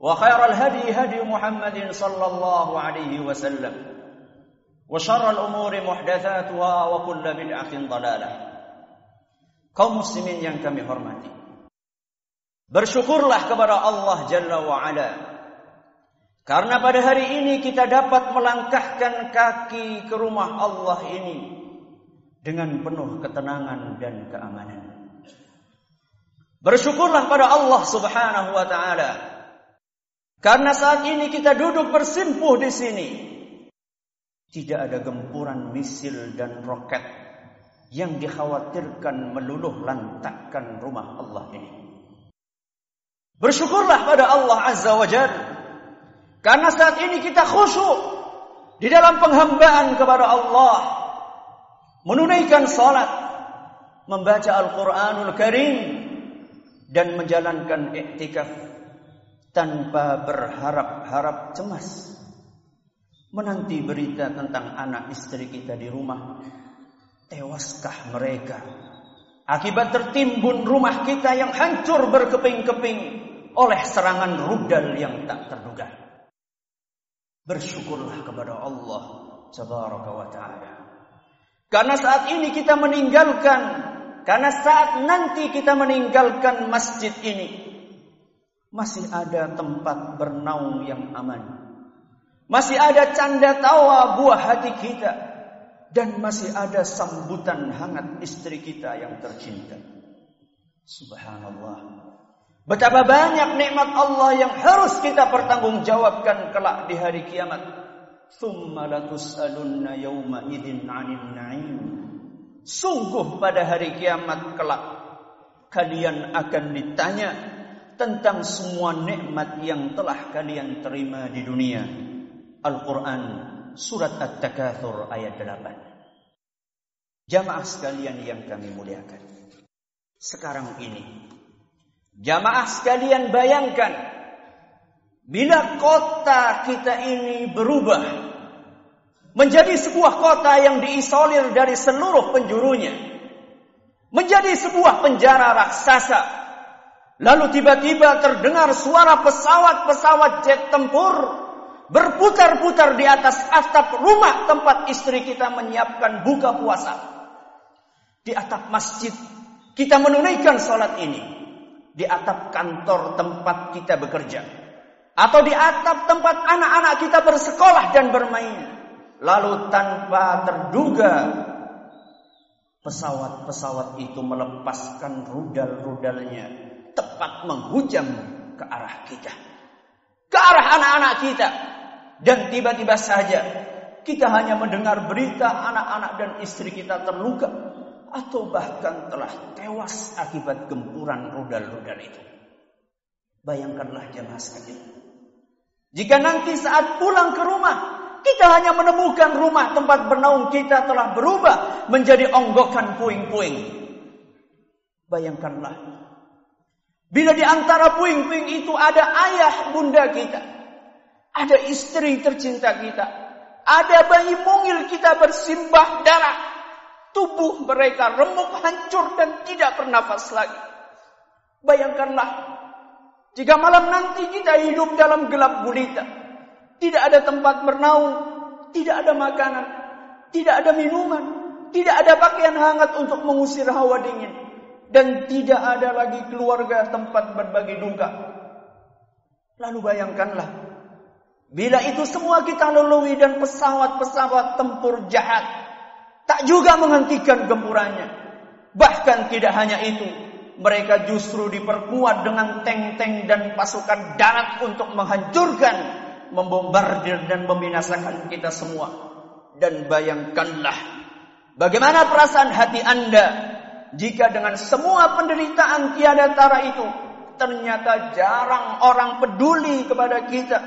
وخير الهدي هدي محمد صلى الله عليه وسلم وشر الأمور محدثاتها وكل بدعة ضلالة kaum muslimin yang kami hormati bersyukurlah kepada Allah Jalla wa Ala karena pada hari ini kita dapat melangkahkan kaki ke rumah Allah ini dengan penuh ketenangan dan keamanan bersyukurlah pada Allah Subhanahu wa taala karena saat ini kita duduk bersimpuh di sini. Tidak ada gempuran misil dan roket yang dikhawatirkan meluluh lantakkan rumah Allah ini. Bersyukurlah pada Allah Azza wa Jal. Karena saat ini kita khusyuk di dalam penghambaan kepada Allah. Menunaikan salat, membaca Al-Quranul Karim, dan menjalankan iktikaf tanpa berharap-harap cemas. Menanti berita tentang anak istri kita di rumah tewaskah mereka? Akibat tertimbun rumah kita yang hancur berkeping-keping oleh serangan rudal yang tak terduga. Bersyukurlah kepada Allah tabaraka wa taala. Karena saat ini kita meninggalkan karena saat nanti kita meninggalkan masjid ini masih ada tempat bernaung yang aman. Masih ada canda tawa buah hati kita. Dan masih ada sambutan hangat istri kita yang tercinta. Subhanallah. Betapa banyak nikmat Allah yang harus kita pertanggungjawabkan kelak di hari kiamat. Thumma latus'alunna yawma idin na'im. Sungguh pada hari kiamat kelak kalian akan ditanya tentang semua nikmat yang telah kalian terima di dunia. Al-Quran Surat At-Takathur ayat 8. Jamaah sekalian yang kami muliakan. Sekarang ini. Jamaah sekalian bayangkan. Bila kota kita ini berubah. Menjadi sebuah kota yang diisolir dari seluruh penjurunya. Menjadi sebuah penjara raksasa Lalu tiba-tiba terdengar suara pesawat-pesawat jet tempur berputar-putar di atas atap rumah tempat istri kita menyiapkan buka puasa. Di atap masjid kita menunaikan sholat ini. Di atap kantor tempat kita bekerja. Atau di atap tempat anak-anak kita bersekolah dan bermain. Lalu tanpa terduga pesawat-pesawat itu melepaskan rudal-rudalnya tepat menghujam ke arah kita. Ke arah anak-anak kita. Dan tiba-tiba saja kita hanya mendengar berita anak-anak dan istri kita terluka. Atau bahkan telah tewas akibat gempuran rudal-rudal itu. Bayangkanlah jemaah sekalian. Jika nanti saat pulang ke rumah, kita hanya menemukan rumah tempat bernaung kita telah berubah menjadi onggokan puing-puing. Bayangkanlah Bila di antara puing-puing itu ada ayah bunda kita. Ada istri tercinta kita. Ada bayi mungil kita bersimbah darah. Tubuh mereka remuk, hancur dan tidak bernafas lagi. Bayangkanlah, jika malam nanti kita hidup dalam gelap gulita. Tidak ada tempat bernaung, tidak ada makanan, tidak ada minuman, tidak ada pakaian hangat untuk mengusir hawa dingin. Dan tidak ada lagi keluarga tempat berbagi duka. Lalu bayangkanlah, bila itu semua kita lalui dan pesawat-pesawat tempur jahat tak juga menghentikan gempurannya. Bahkan tidak hanya itu, mereka justru diperkuat dengan tank-tank dan pasukan darat untuk menghancurkan, membombardir dan membinasakan kita semua. Dan bayangkanlah Bagaimana perasaan hati Anda jika dengan semua penderitaan tiada tara itu ternyata jarang orang peduli kepada kita?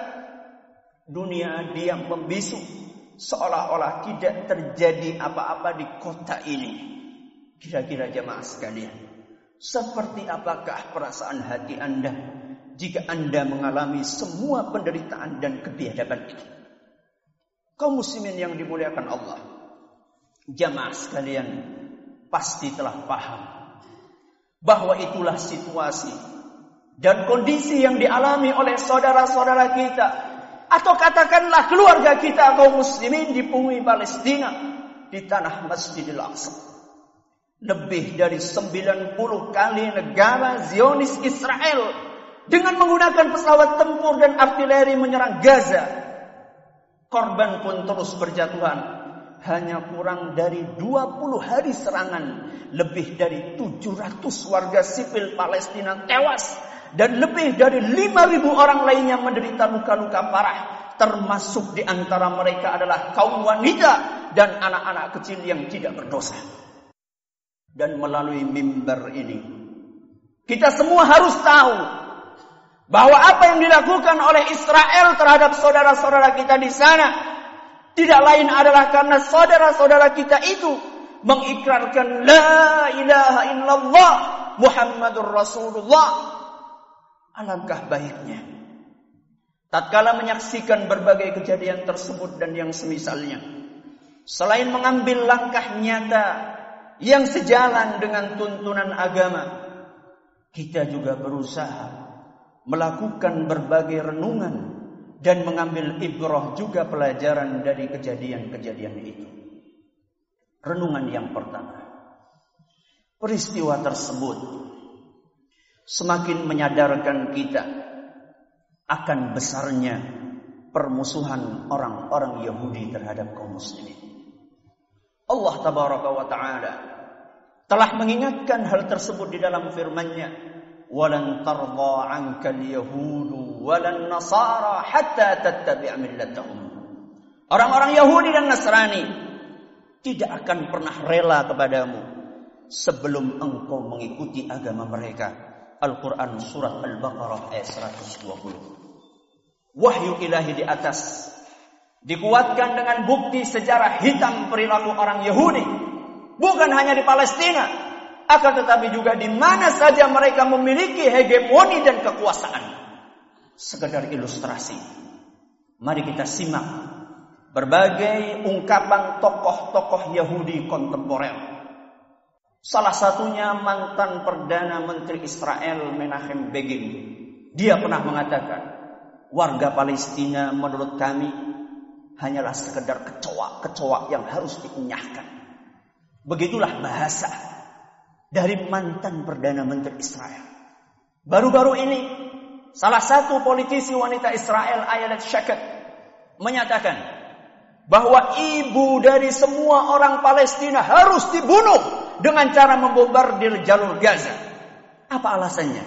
Dunia diam membisu seolah-olah tidak terjadi apa-apa di kota ini. Kira-kira jemaah sekalian, seperti apakah perasaan hati Anda jika Anda mengalami semua penderitaan dan kebiadaban itu? Kaum muslimin yang dimuliakan Allah, Jamaah sekalian pasti telah paham bahwa itulah situasi dan kondisi yang dialami oleh saudara-saudara kita atau katakanlah keluarga kita kaum muslimin di bumi Palestina di tanah Masjidil Aqsa. Lebih dari 90 kali negara Zionis Israel dengan menggunakan pesawat tempur dan artileri menyerang Gaza. Korban pun terus berjatuhan hanya kurang dari 20 hari serangan, lebih dari 700 warga sipil Palestina tewas dan lebih dari 5000 orang lainnya menderita luka-luka parah, termasuk di antara mereka adalah kaum wanita dan anak-anak kecil yang tidak berdosa. Dan melalui mimbar ini, kita semua harus tahu bahwa apa yang dilakukan oleh Israel terhadap saudara-saudara kita di sana tidak lain adalah karena saudara-saudara kita itu mengikrarkan la ilaha illallah Muhammadur Rasulullah. Alangkah baiknya tatkala menyaksikan berbagai kejadian tersebut dan yang semisalnya selain mengambil langkah nyata yang sejalan dengan tuntunan agama kita juga berusaha melakukan berbagai renungan dan mengambil ibrah juga pelajaran dari kejadian-kejadian itu. Renungan yang pertama. Peristiwa tersebut semakin menyadarkan kita akan besarnya permusuhan orang-orang Yahudi terhadap kaum muslimin. Allah tabaraka wa taala telah mengingatkan hal tersebut di dalam firman-Nya, "Walan tarda 'anka al-yahudu walan nasara hatta tattabi' millatahum. Orang-orang Yahudi dan Nasrani tidak akan pernah rela kepadamu sebelum engkau mengikuti agama mereka. Al-Qur'an surah Al-Baqarah ayat 120. Wahyu ilahi di atas dikuatkan dengan bukti sejarah hitam perilaku orang Yahudi bukan hanya di Palestina akan tetapi juga di mana saja mereka memiliki hegemoni dan kekuasaan Sekedar ilustrasi. Mari kita simak berbagai ungkapan tokoh-tokoh Yahudi kontemporer. Salah satunya mantan Perdana Menteri Israel Menachem Begin. Dia pernah mengatakan, warga Palestina menurut kami hanyalah sekedar kecoa-kecoa yang harus dikenyahkan. Begitulah bahasa dari mantan Perdana Menteri Israel. Baru-baru ini, salah satu politisi wanita Israel, Ayelet Sheket, menyatakan bahwa ibu dari semua orang Palestina harus dibunuh dengan cara membombardir jalur Gaza. Apa alasannya?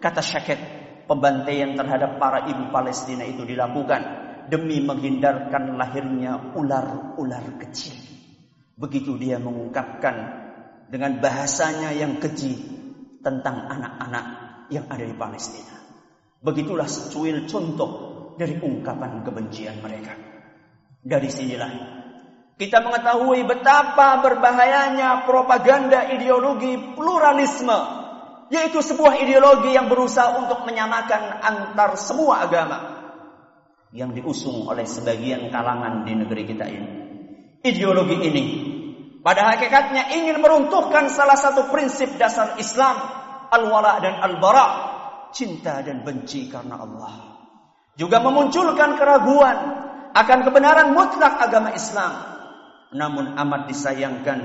Kata Sheket, pembantaian terhadap para ibu Palestina itu dilakukan demi menghindarkan lahirnya ular-ular kecil. Begitu dia mengungkapkan dengan bahasanya yang keji tentang anak-anak yang ada di Palestina. Begitulah secuil contoh dari ungkapan kebencian mereka. Dari sinilah kita mengetahui betapa berbahayanya propaganda ideologi pluralisme, yaitu sebuah ideologi yang berusaha untuk menyamakan antar semua agama. yang diusung oleh sebagian kalangan di negeri kita ini. Ideologi ini pada hakikatnya ingin meruntuhkan salah satu prinsip dasar Islam, al-wala dan al-bara, cinta dan benci karena Allah. Juga memunculkan keraguan akan kebenaran mutlak agama Islam. Namun amat disayangkan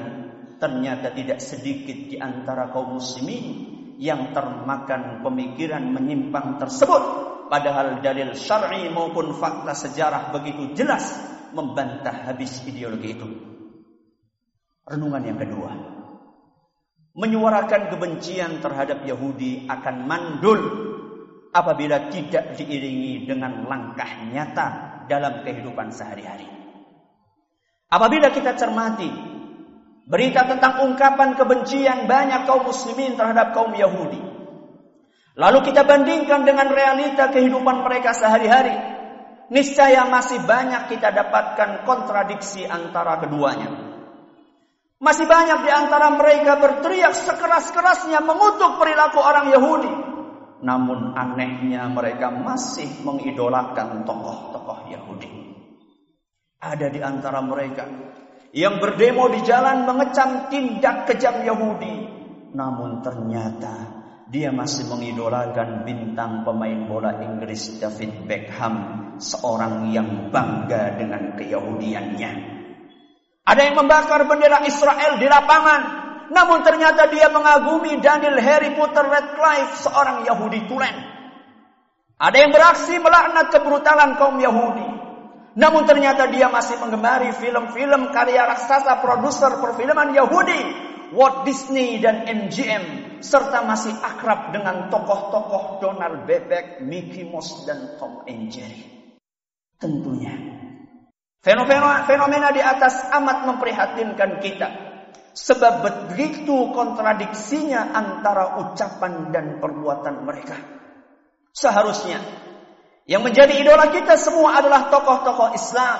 ternyata tidak sedikit di antara kaum muslimin yang termakan pemikiran menyimpang tersebut padahal dalil syar'i maupun fakta sejarah begitu jelas membantah habis ideologi itu. Renungan yang kedua. Menyuarakan kebencian terhadap Yahudi akan mandul apabila tidak diiringi dengan langkah nyata dalam kehidupan sehari-hari. Apabila kita cermati berita tentang ungkapan kebencian banyak kaum muslimin terhadap kaum Yahudi, lalu kita bandingkan dengan realita kehidupan mereka sehari-hari, niscaya masih banyak kita dapatkan kontradiksi antara keduanya. Masih banyak di antara mereka berteriak sekeras-kerasnya mengutuk perilaku orang Yahudi. Namun anehnya mereka masih mengidolakan tokoh-tokoh Yahudi. Ada di antara mereka yang berdemo di jalan mengecam tindak kejam Yahudi. Namun ternyata dia masih mengidolakan bintang pemain bola Inggris David Beckham, seorang yang bangga dengan keyahudiannya. Ada yang membakar bendera Israel di lapangan. Namun ternyata dia mengagumi Daniel Harry Potter Radcliffe, seorang Yahudi tulen. Ada yang beraksi melaknat kebrutalan kaum Yahudi. Namun ternyata dia masih menggemari film-film karya raksasa produser perfilman Yahudi. Walt Disney dan MGM. Serta masih akrab dengan tokoh-tokoh Donald Bebek, Mickey Mouse, dan Tom and Jerry. Tentunya Fenomena, fenomena di atas amat memprihatinkan kita. Sebab begitu kontradiksinya antara ucapan dan perbuatan mereka. Seharusnya yang menjadi idola kita semua adalah tokoh-tokoh Islam.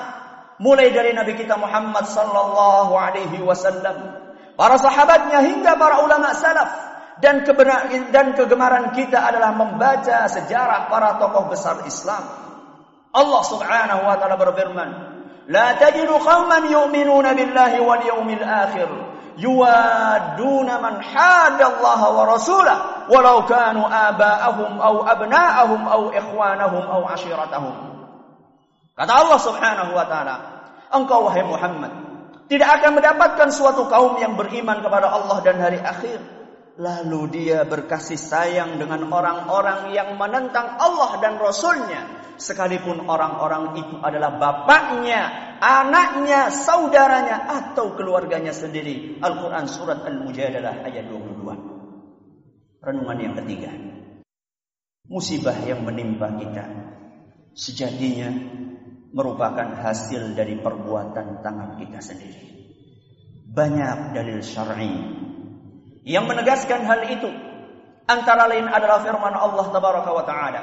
Mulai dari Nabi kita Muhammad sallallahu alaihi wasallam, para sahabatnya hingga para ulama salaf dan dan kegemaran kita adalah membaca sejarah para tokoh besar Islam. Allah Subhanahu wa taala berfirman, لا تجد قوما يؤمنون بالله واليوم الآخر يوادون من حاد الله ورسوله ولو كانوا آباءهم أو أبناءهم أو إخوانهم أو عشيرتهم Kata Allah Subhanahu wa taala, engkau wahai Muhammad tidak akan mendapatkan suatu kaum yang beriman kepada Allah dan hari akhir lalu dia berkasih sayang dengan orang-orang yang menentang Allah dan Rasulnya sekalipun orang-orang itu adalah bapaknya, anaknya, saudaranya atau keluarganya sendiri. Al-Qur'an surat Al-Mujadalah ayat 22. Renungan yang ketiga. Musibah yang menimpa kita sejatinya merupakan hasil dari perbuatan tangan kita sendiri. Banyak dalil syar'i yang menegaskan hal itu. Antara lain adalah firman Allah Tabaraka wa taala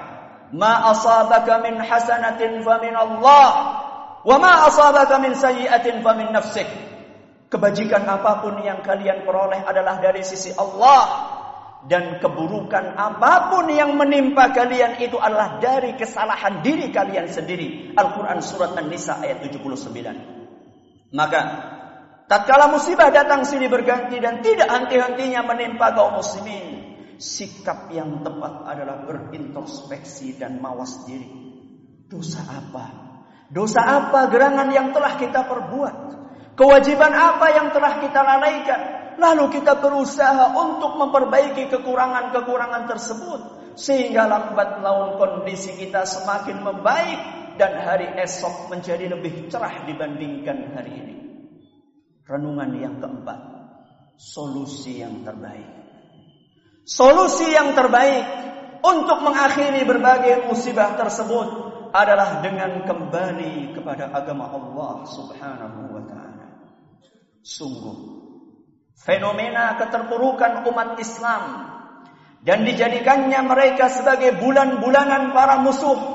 ma asabaka min hasanatin famin Allah wa ma asabaka min sayyi'atin famin nafsik kebajikan apa pun yang kalian peroleh adalah dari sisi Allah dan keburukan apa pun yang menimpa kalian itu adalah dari kesalahan diri kalian sendiri. Al-Quran Surat An-Nisa ayat 79. Maka, tatkala musibah datang silih berganti dan tidak henti-hentinya menimpa kaum muslimin, sikap yang tepat adalah berintrospeksi dan mawas diri. Dosa apa? Dosa apa gerangan yang telah kita perbuat? Kewajiban apa yang telah kita lalaikan? Lalu kita berusaha untuk memperbaiki kekurangan-kekurangan tersebut. Sehingga lambat laun kondisi kita semakin membaik. Dan hari esok menjadi lebih cerah dibandingkan hari ini. Renungan yang keempat. Solusi yang terbaik. Solusi yang terbaik untuk mengakhiri berbagai musibah tersebut adalah dengan kembali kepada agama Allah Subhanahu wa taala. Sungguh fenomena keterpurukan umat Islam dan dijadikannya mereka sebagai bulan-bulanan para musuh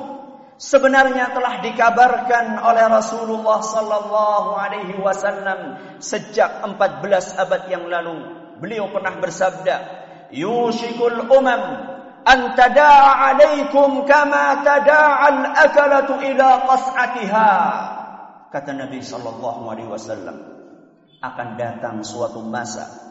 sebenarnya telah dikabarkan oleh Rasulullah sallallahu alaihi wasallam sejak 14 abad yang lalu. Beliau pernah bersabda, yushikul umam an tada'a 'alaikum kama tada'al akalatu ila qas'atiha. Kata Nabi sallallahu alaihi wasallam, akan datang suatu masa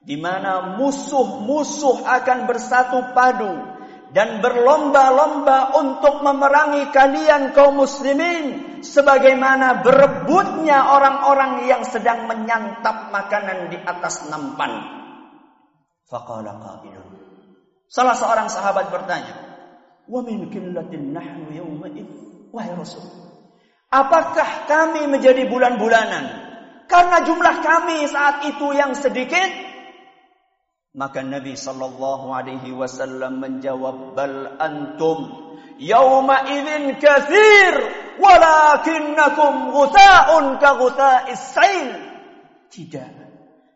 di mana musuh-musuh akan bersatu padu dan berlomba-lomba untuk memerangi kalian kaum muslimin sebagaimana berebutnya orang-orang yang sedang menyantap makanan di atas nampan. Faqala qailun Salah seorang sahabat bertanya, "Wa min qillatin nahnu yawma Wahai Rasul, apakah kami menjadi bulan-bulanan karena jumlah kami saat itu yang sedikit? Maka Nabi sallallahu alaihi wasallam menjawab, "Bal antum yawma idzin katsir, walakinnakum ghutha'un ka ghutha'is sail." Tidak.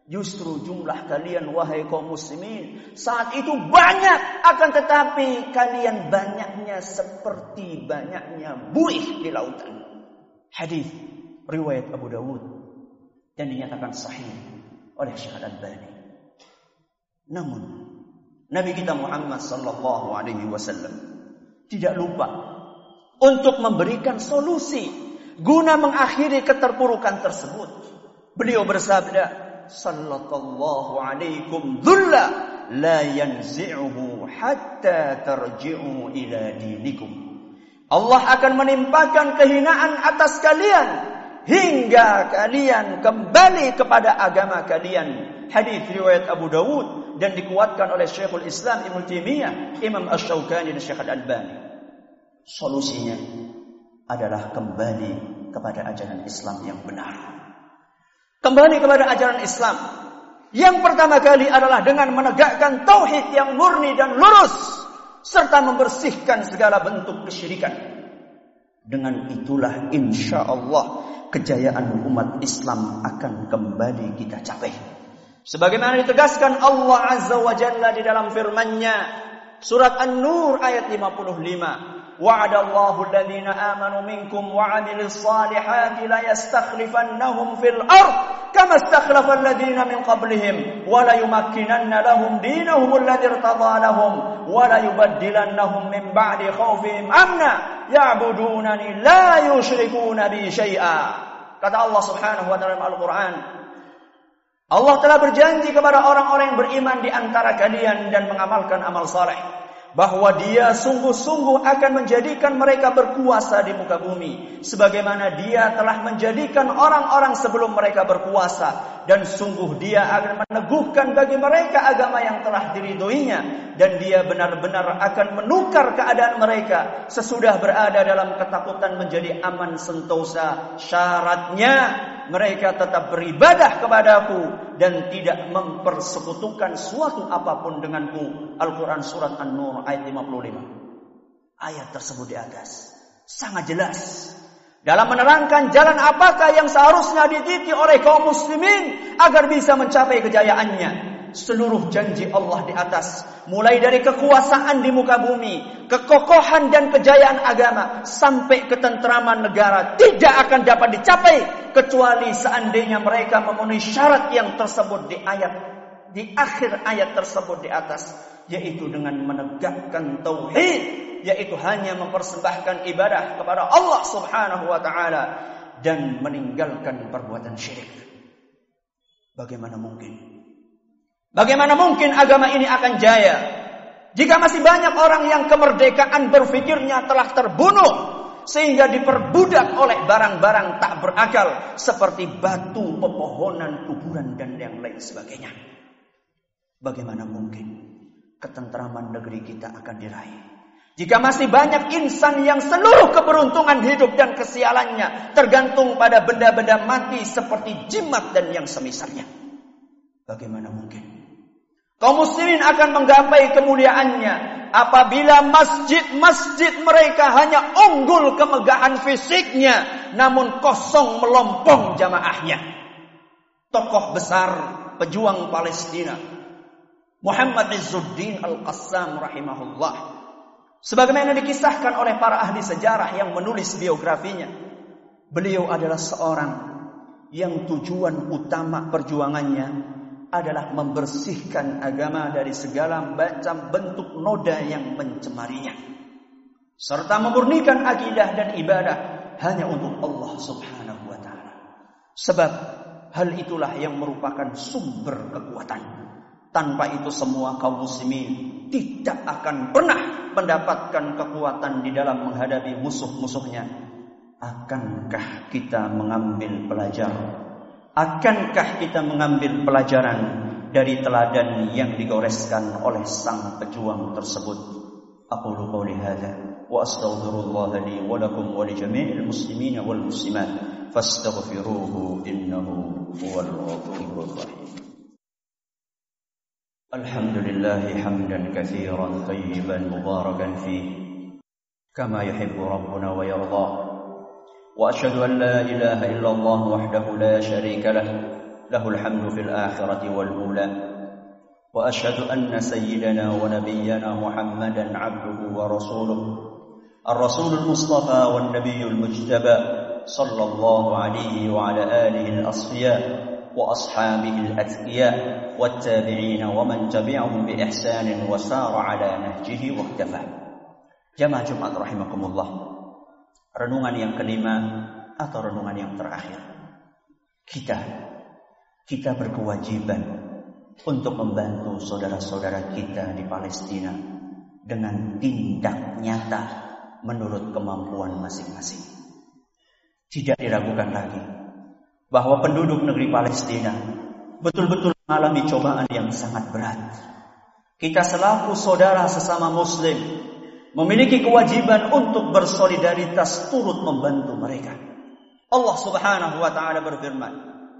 Justru jumlah kalian wahai kaum muslimin saat itu banyak akan tetapi kalian banyaknya seperti banyaknya buih di lautan. Hadis riwayat Abu Dawud dan dinyatakan sahih oleh Syekh Al-Albani. Namun Nabi kita Muhammad sallallahu alaihi wasallam tidak lupa untuk memberikan solusi guna mengakhiri keterpurukan tersebut. Beliau bersabda, sallallahu alaikum dhulla la yanzi'uhu hatta tarji'u ila dinikum. Allah akan menimpakan kehinaan atas kalian hingga kalian kembali kepada agama kalian. Hadis riwayat Abu Dawud dan dikuatkan oleh Syekhul Islam Ibnu Taimiyah, Imam Asy-Syaukani dan Syekh Al-Albani. Solusinya adalah kembali kepada ajaran Islam yang benar. Kembali kepada ajaran Islam. Yang pertama kali adalah dengan menegakkan tauhid yang murni dan lurus serta membersihkan segala bentuk kesyirikan. Dengan itulah insya Allah kejayaan umat Islam akan kembali kita capai. Sebagaimana ditegaskan Allah Azza wa Jalla di dalam firman-Nya surat An-Nur ayat 55. وعد الله الذين آمنوا منكم وعملوا الصالحات ليستخلفنهم في الأرض كما استخلف الذين من قبلهم وليمكنن لهم دينهم الذي ارتضى لهم وليبدلنهم من بعد خوفهم أمنا يعبدونني لا يشركون بي شيئا kata Allah Subhanahu wa taala dalam Al-Qur'an Allah telah berjanji kepada orang-orang yang beriman di antara kalian dan mengamalkan amal saleh bahwa dia sungguh-sungguh akan menjadikan mereka berkuasa di muka bumi sebagaimana dia telah menjadikan orang-orang sebelum mereka berkuasa dan sungguh dia akan meneguhkan bagi mereka agama yang telah diridhoinya dan dia benar-benar akan menukar keadaan mereka sesudah berada dalam ketakutan menjadi aman sentosa syaratnya mereka tetap beribadah kepadaku dan tidak mempersekutukan suatu apa pun denganku. Al-Quran Surat An-Nur ayat 55. Ayat tersebut di atas. Sangat jelas. Dalam menerangkan jalan apakah yang seharusnya dititi oleh kaum muslimin agar bisa mencapai kejayaannya seluruh janji Allah di atas, mulai dari kekuasaan di muka bumi, kekokohan dan kejayaan agama, sampai ketentraman negara, tidak akan dapat dicapai kecuali seandainya mereka memenuhi syarat yang tersebut di ayat di akhir ayat tersebut di atas, yaitu dengan menegakkan tauhid, yaitu hanya mempersembahkan ibadah kepada Allah Subhanahu wa taala dan meninggalkan perbuatan syirik. Bagaimana mungkin Bagaimana mungkin agama ini akan jaya? Jika masih banyak orang yang kemerdekaan berpikirnya telah terbunuh sehingga diperbudak oleh barang-barang tak berakal seperti batu, pepohonan, kuburan dan yang lain sebagainya. Bagaimana mungkin ketentraman negeri kita akan diraih? Jika masih banyak insan yang seluruh keberuntungan hidup dan kesialannya tergantung pada benda-benda mati seperti jimat dan yang semisalnya. Bagaimana mungkin Kaum muslimin akan menggapai kemuliaannya apabila masjid-masjid mereka hanya unggul kemegahan fisiknya namun kosong melompong jamaahnya. Tokoh besar pejuang Palestina Muhammad Izzuddin Al-Qassam rahimahullah sebagaimana dikisahkan oleh para ahli sejarah yang menulis biografinya beliau adalah seorang yang tujuan utama perjuangannya adalah membersihkan agama dari segala macam bentuk noda yang mencemarinya. Serta memurnikan akidah dan ibadah hanya untuk Allah subhanahu wa ta'ala. Sebab hal itulah yang merupakan sumber kekuatan. Tanpa itu semua kaum muslimin tidak akan pernah mendapatkan kekuatan di dalam menghadapi musuh-musuhnya. Akankah kita mengambil pelajaran Akankah kita mengambil pelajaran dari teladan yang digoreskan oleh sang pejuang tersebut? Aku qawli hadza wa astaghfirullah li wa wa li jami'il muslimin wal muslimat fastaghfiruhu innahu huwal ghafurur rahim. Alhamdulillah hamdan katsiran tayyiban mubarakan fihi kama yuhibbu rabbuna wa yarda. وأشهد أن لا إله إلا الله وحده لا شريك له له الحمد في الآخرة والأولى. وأشهد أن سيدنا ونبينا محمدا عبده ورسوله. الرسول المصطفى والنبي المجتبى صلى الله عليه وعلى آله الأصفياء وأصحابه الأتقياء والتابعين ومن تبعهم بإحسان وسار على نهجه واختفى جماعة جمعه رحمكم الله. Renungan yang kelima atau renungan yang terakhir. Kita kita berkewajiban untuk membantu saudara-saudara kita di Palestina dengan tindak nyata menurut kemampuan masing-masing. Tidak diragukan lagi bahwa penduduk negeri Palestina betul-betul mengalami cobaan yang sangat berat. Kita selaku saudara sesama muslim memiliki kewajiban untuk bersolidaritas turut membantu mereka. Allah Subhanahu wa taala berfirman,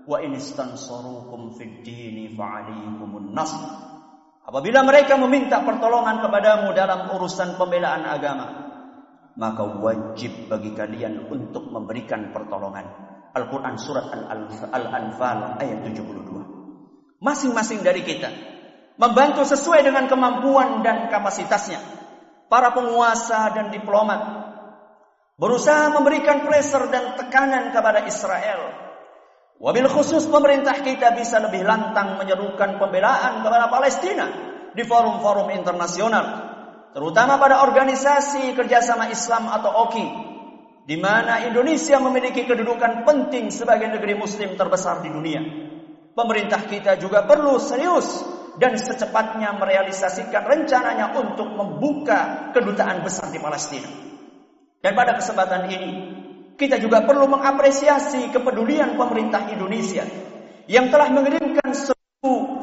"Wa in istansarukum fid dini fa'alaykumun nasr." Apabila mereka meminta pertolongan kepadamu dalam urusan pembelaan agama, maka wajib bagi kalian untuk memberikan pertolongan. Al-Quran Surat Al-Anfal ayat 72. Masing-masing dari kita membantu sesuai dengan kemampuan dan kapasitasnya para penguasa dan diplomat berusaha memberikan pressure dan tekanan kepada Israel. Wabil khusus pemerintah kita bisa lebih lantang menyerukan pembelaan kepada Palestina di forum-forum internasional, terutama pada organisasi kerjasama Islam atau OKI, di mana Indonesia memiliki kedudukan penting sebagai negeri Muslim terbesar di dunia. Pemerintah kita juga perlu serius dan secepatnya merealisasikan rencananya untuk membuka kedutaan besar di Palestina. Dan pada kesempatan ini, kita juga perlu mengapresiasi kepedulian pemerintah Indonesia yang telah mengirimkan 1.900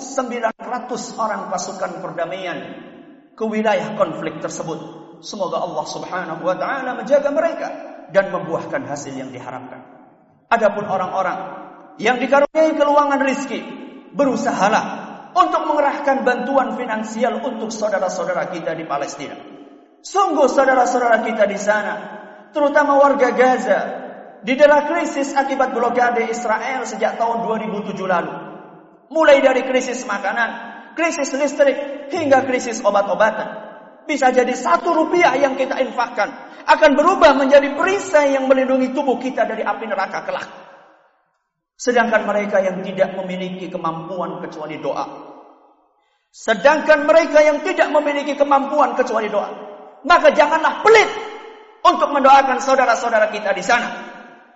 orang pasukan perdamaian ke wilayah konflik tersebut. Semoga Allah Subhanahu wa taala menjaga mereka dan membuahkan hasil yang diharapkan. Adapun orang-orang yang dikaruniai keluangan rizki, berusahalah untuk mengerahkan bantuan finansial untuk saudara-saudara kita di Palestina. Sungguh saudara-saudara kita di sana, terutama warga Gaza, di dalam krisis akibat blokade Israel sejak tahun 2007 lalu. Mulai dari krisis makanan, krisis listrik, hingga krisis obat-obatan. Bisa jadi satu rupiah yang kita infakkan akan berubah menjadi perisai yang melindungi tubuh kita dari api neraka kelak. Sedangkan mereka yang tidak memiliki kemampuan kecuali doa. Sedangkan mereka yang tidak memiliki kemampuan kecuali doa. Maka janganlah pelit untuk mendoakan saudara-saudara kita di sana.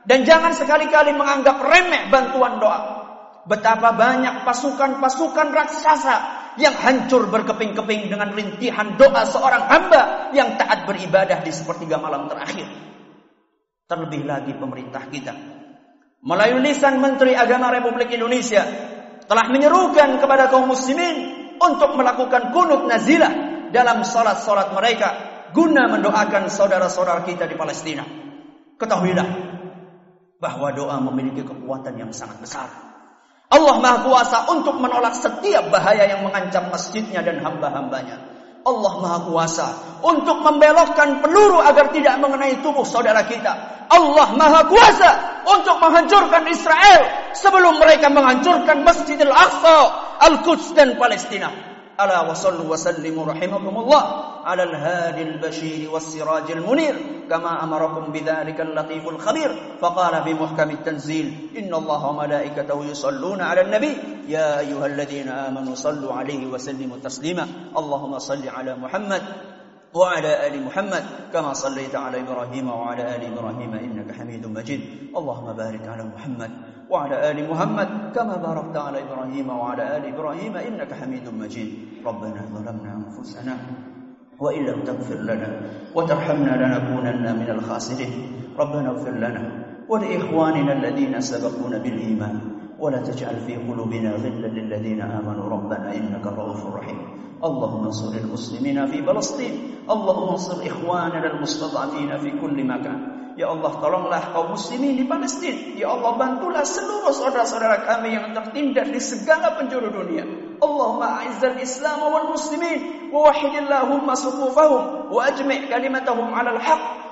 Dan jangan sekali-kali menganggap remeh bantuan doa. Betapa banyak pasukan-pasukan raksasa yang hancur berkeping-keping dengan rintihan doa seorang hamba yang taat beribadah di sepertiga malam terakhir. Terlebih lagi pemerintah kita melalui lisan Menteri Agama Republik Indonesia telah menyerukan kepada kaum muslimin untuk melakukan kunut nazilah dalam salat-salat mereka guna mendoakan saudara-saudara kita di Palestina. Ketahuilah bahwa doa memiliki kekuatan yang sangat besar. Allah Maha Kuasa untuk menolak setiap bahaya yang mengancam masjidnya dan hamba-hambanya. Allah Maha Kuasa untuk membelokkan peluru agar tidak mengenai tubuh saudara kita. Allah Maha Kuasa untuk menghancurkan Israel sebelum mereka menghancurkan Masjidil Aqsa, Al-Quds dan Palestina. ألا وصلوا وسلموا رحمكم الله على الهادي البشير والسراج المنير كما أمركم بذلك اللطيف الخبير فقال في محكم التنزيل إن الله وملائكته يصلون على النبي يا أيها الذين آمنوا صلوا عليه وسلموا تسليما اللهم صل على محمد وعلى آل محمد كما صليت على إبراهيم وعلى آل إبراهيم إنك حميد مجيد. اللهم بارك على محمد وعلى آل محمد كما باركت على إبراهيم وعلى آل إبراهيم إنك حميد مجيد. ربنا ظلمنا أنفسنا وإن لم تغفر لنا وترحمنا لنكونن من الخاسرين. ربنا اغفر لنا ولإخواننا الذين سبقونا بالإيمان. ولا تجعل في قلوبنا غلا للذين آمنوا. ربنا إنك رؤوف رحيم. اللهم انصر المسلمين في فلسطين. اللهم انصر إخواننا المستضعفين في كل مكان. يا الله tolonglah kaum muslimin di Palestina يا الله bantulah seluruh saudara-saudara kami yang tertindas di segala penjuru dunia. اللهم اعز الاسلام والمسلمين ووحد اللهم سقوفهم واجمع كلمتهم على الحق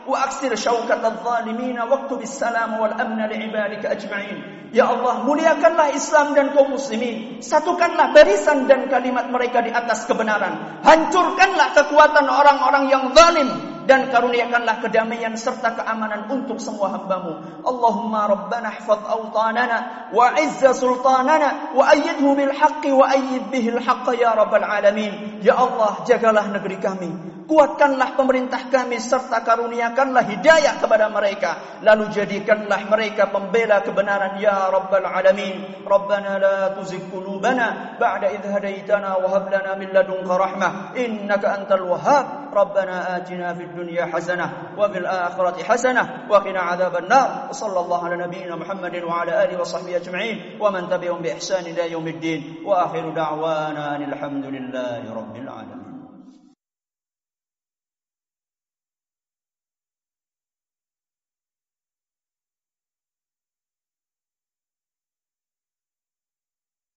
syaukat adh-dhalimin waktub salam wal amna li'ibadika ajma'in. Ya Allah muliakanlah Islam dan kaum muslimin. Satukanlah barisan dan kalimat mereka di atas kebenaran. Hancurkanlah kekuatan orang-orang yang zalim dan karuniakanlah kedamaian serta keamanan untuk semua hambamu. Allahumma rabbana hfaz awtanana wa izza sultanana wa ayyidhu bil haqqi wa ayyid bihil haqqa ya rabbal alamin. Ya Allah, jagalah negeri kami. Kuatkanlah pemerintah kami serta karuniakanlah hidayah kepada mereka. Lalu jadikanlah mereka pembela kebenaran ya Rabbal Alamin. Rabbana la tuzigh qulubana ba'da idh hadaitana wa hab lana min ladunka rahmah innaka antal wahhab. Rabbana atina fid dunya hasanah wa fil akhirati hasanah wa qina adzaban nar. Sallallahu ala nabiyyina Muhammadin wa ala alihi wa sahbihi ajma'in wa man tabi'ahum bi ihsan ila yaumiddin. Wa akhiru da'wana alhamdulillahi rabbil 您让俺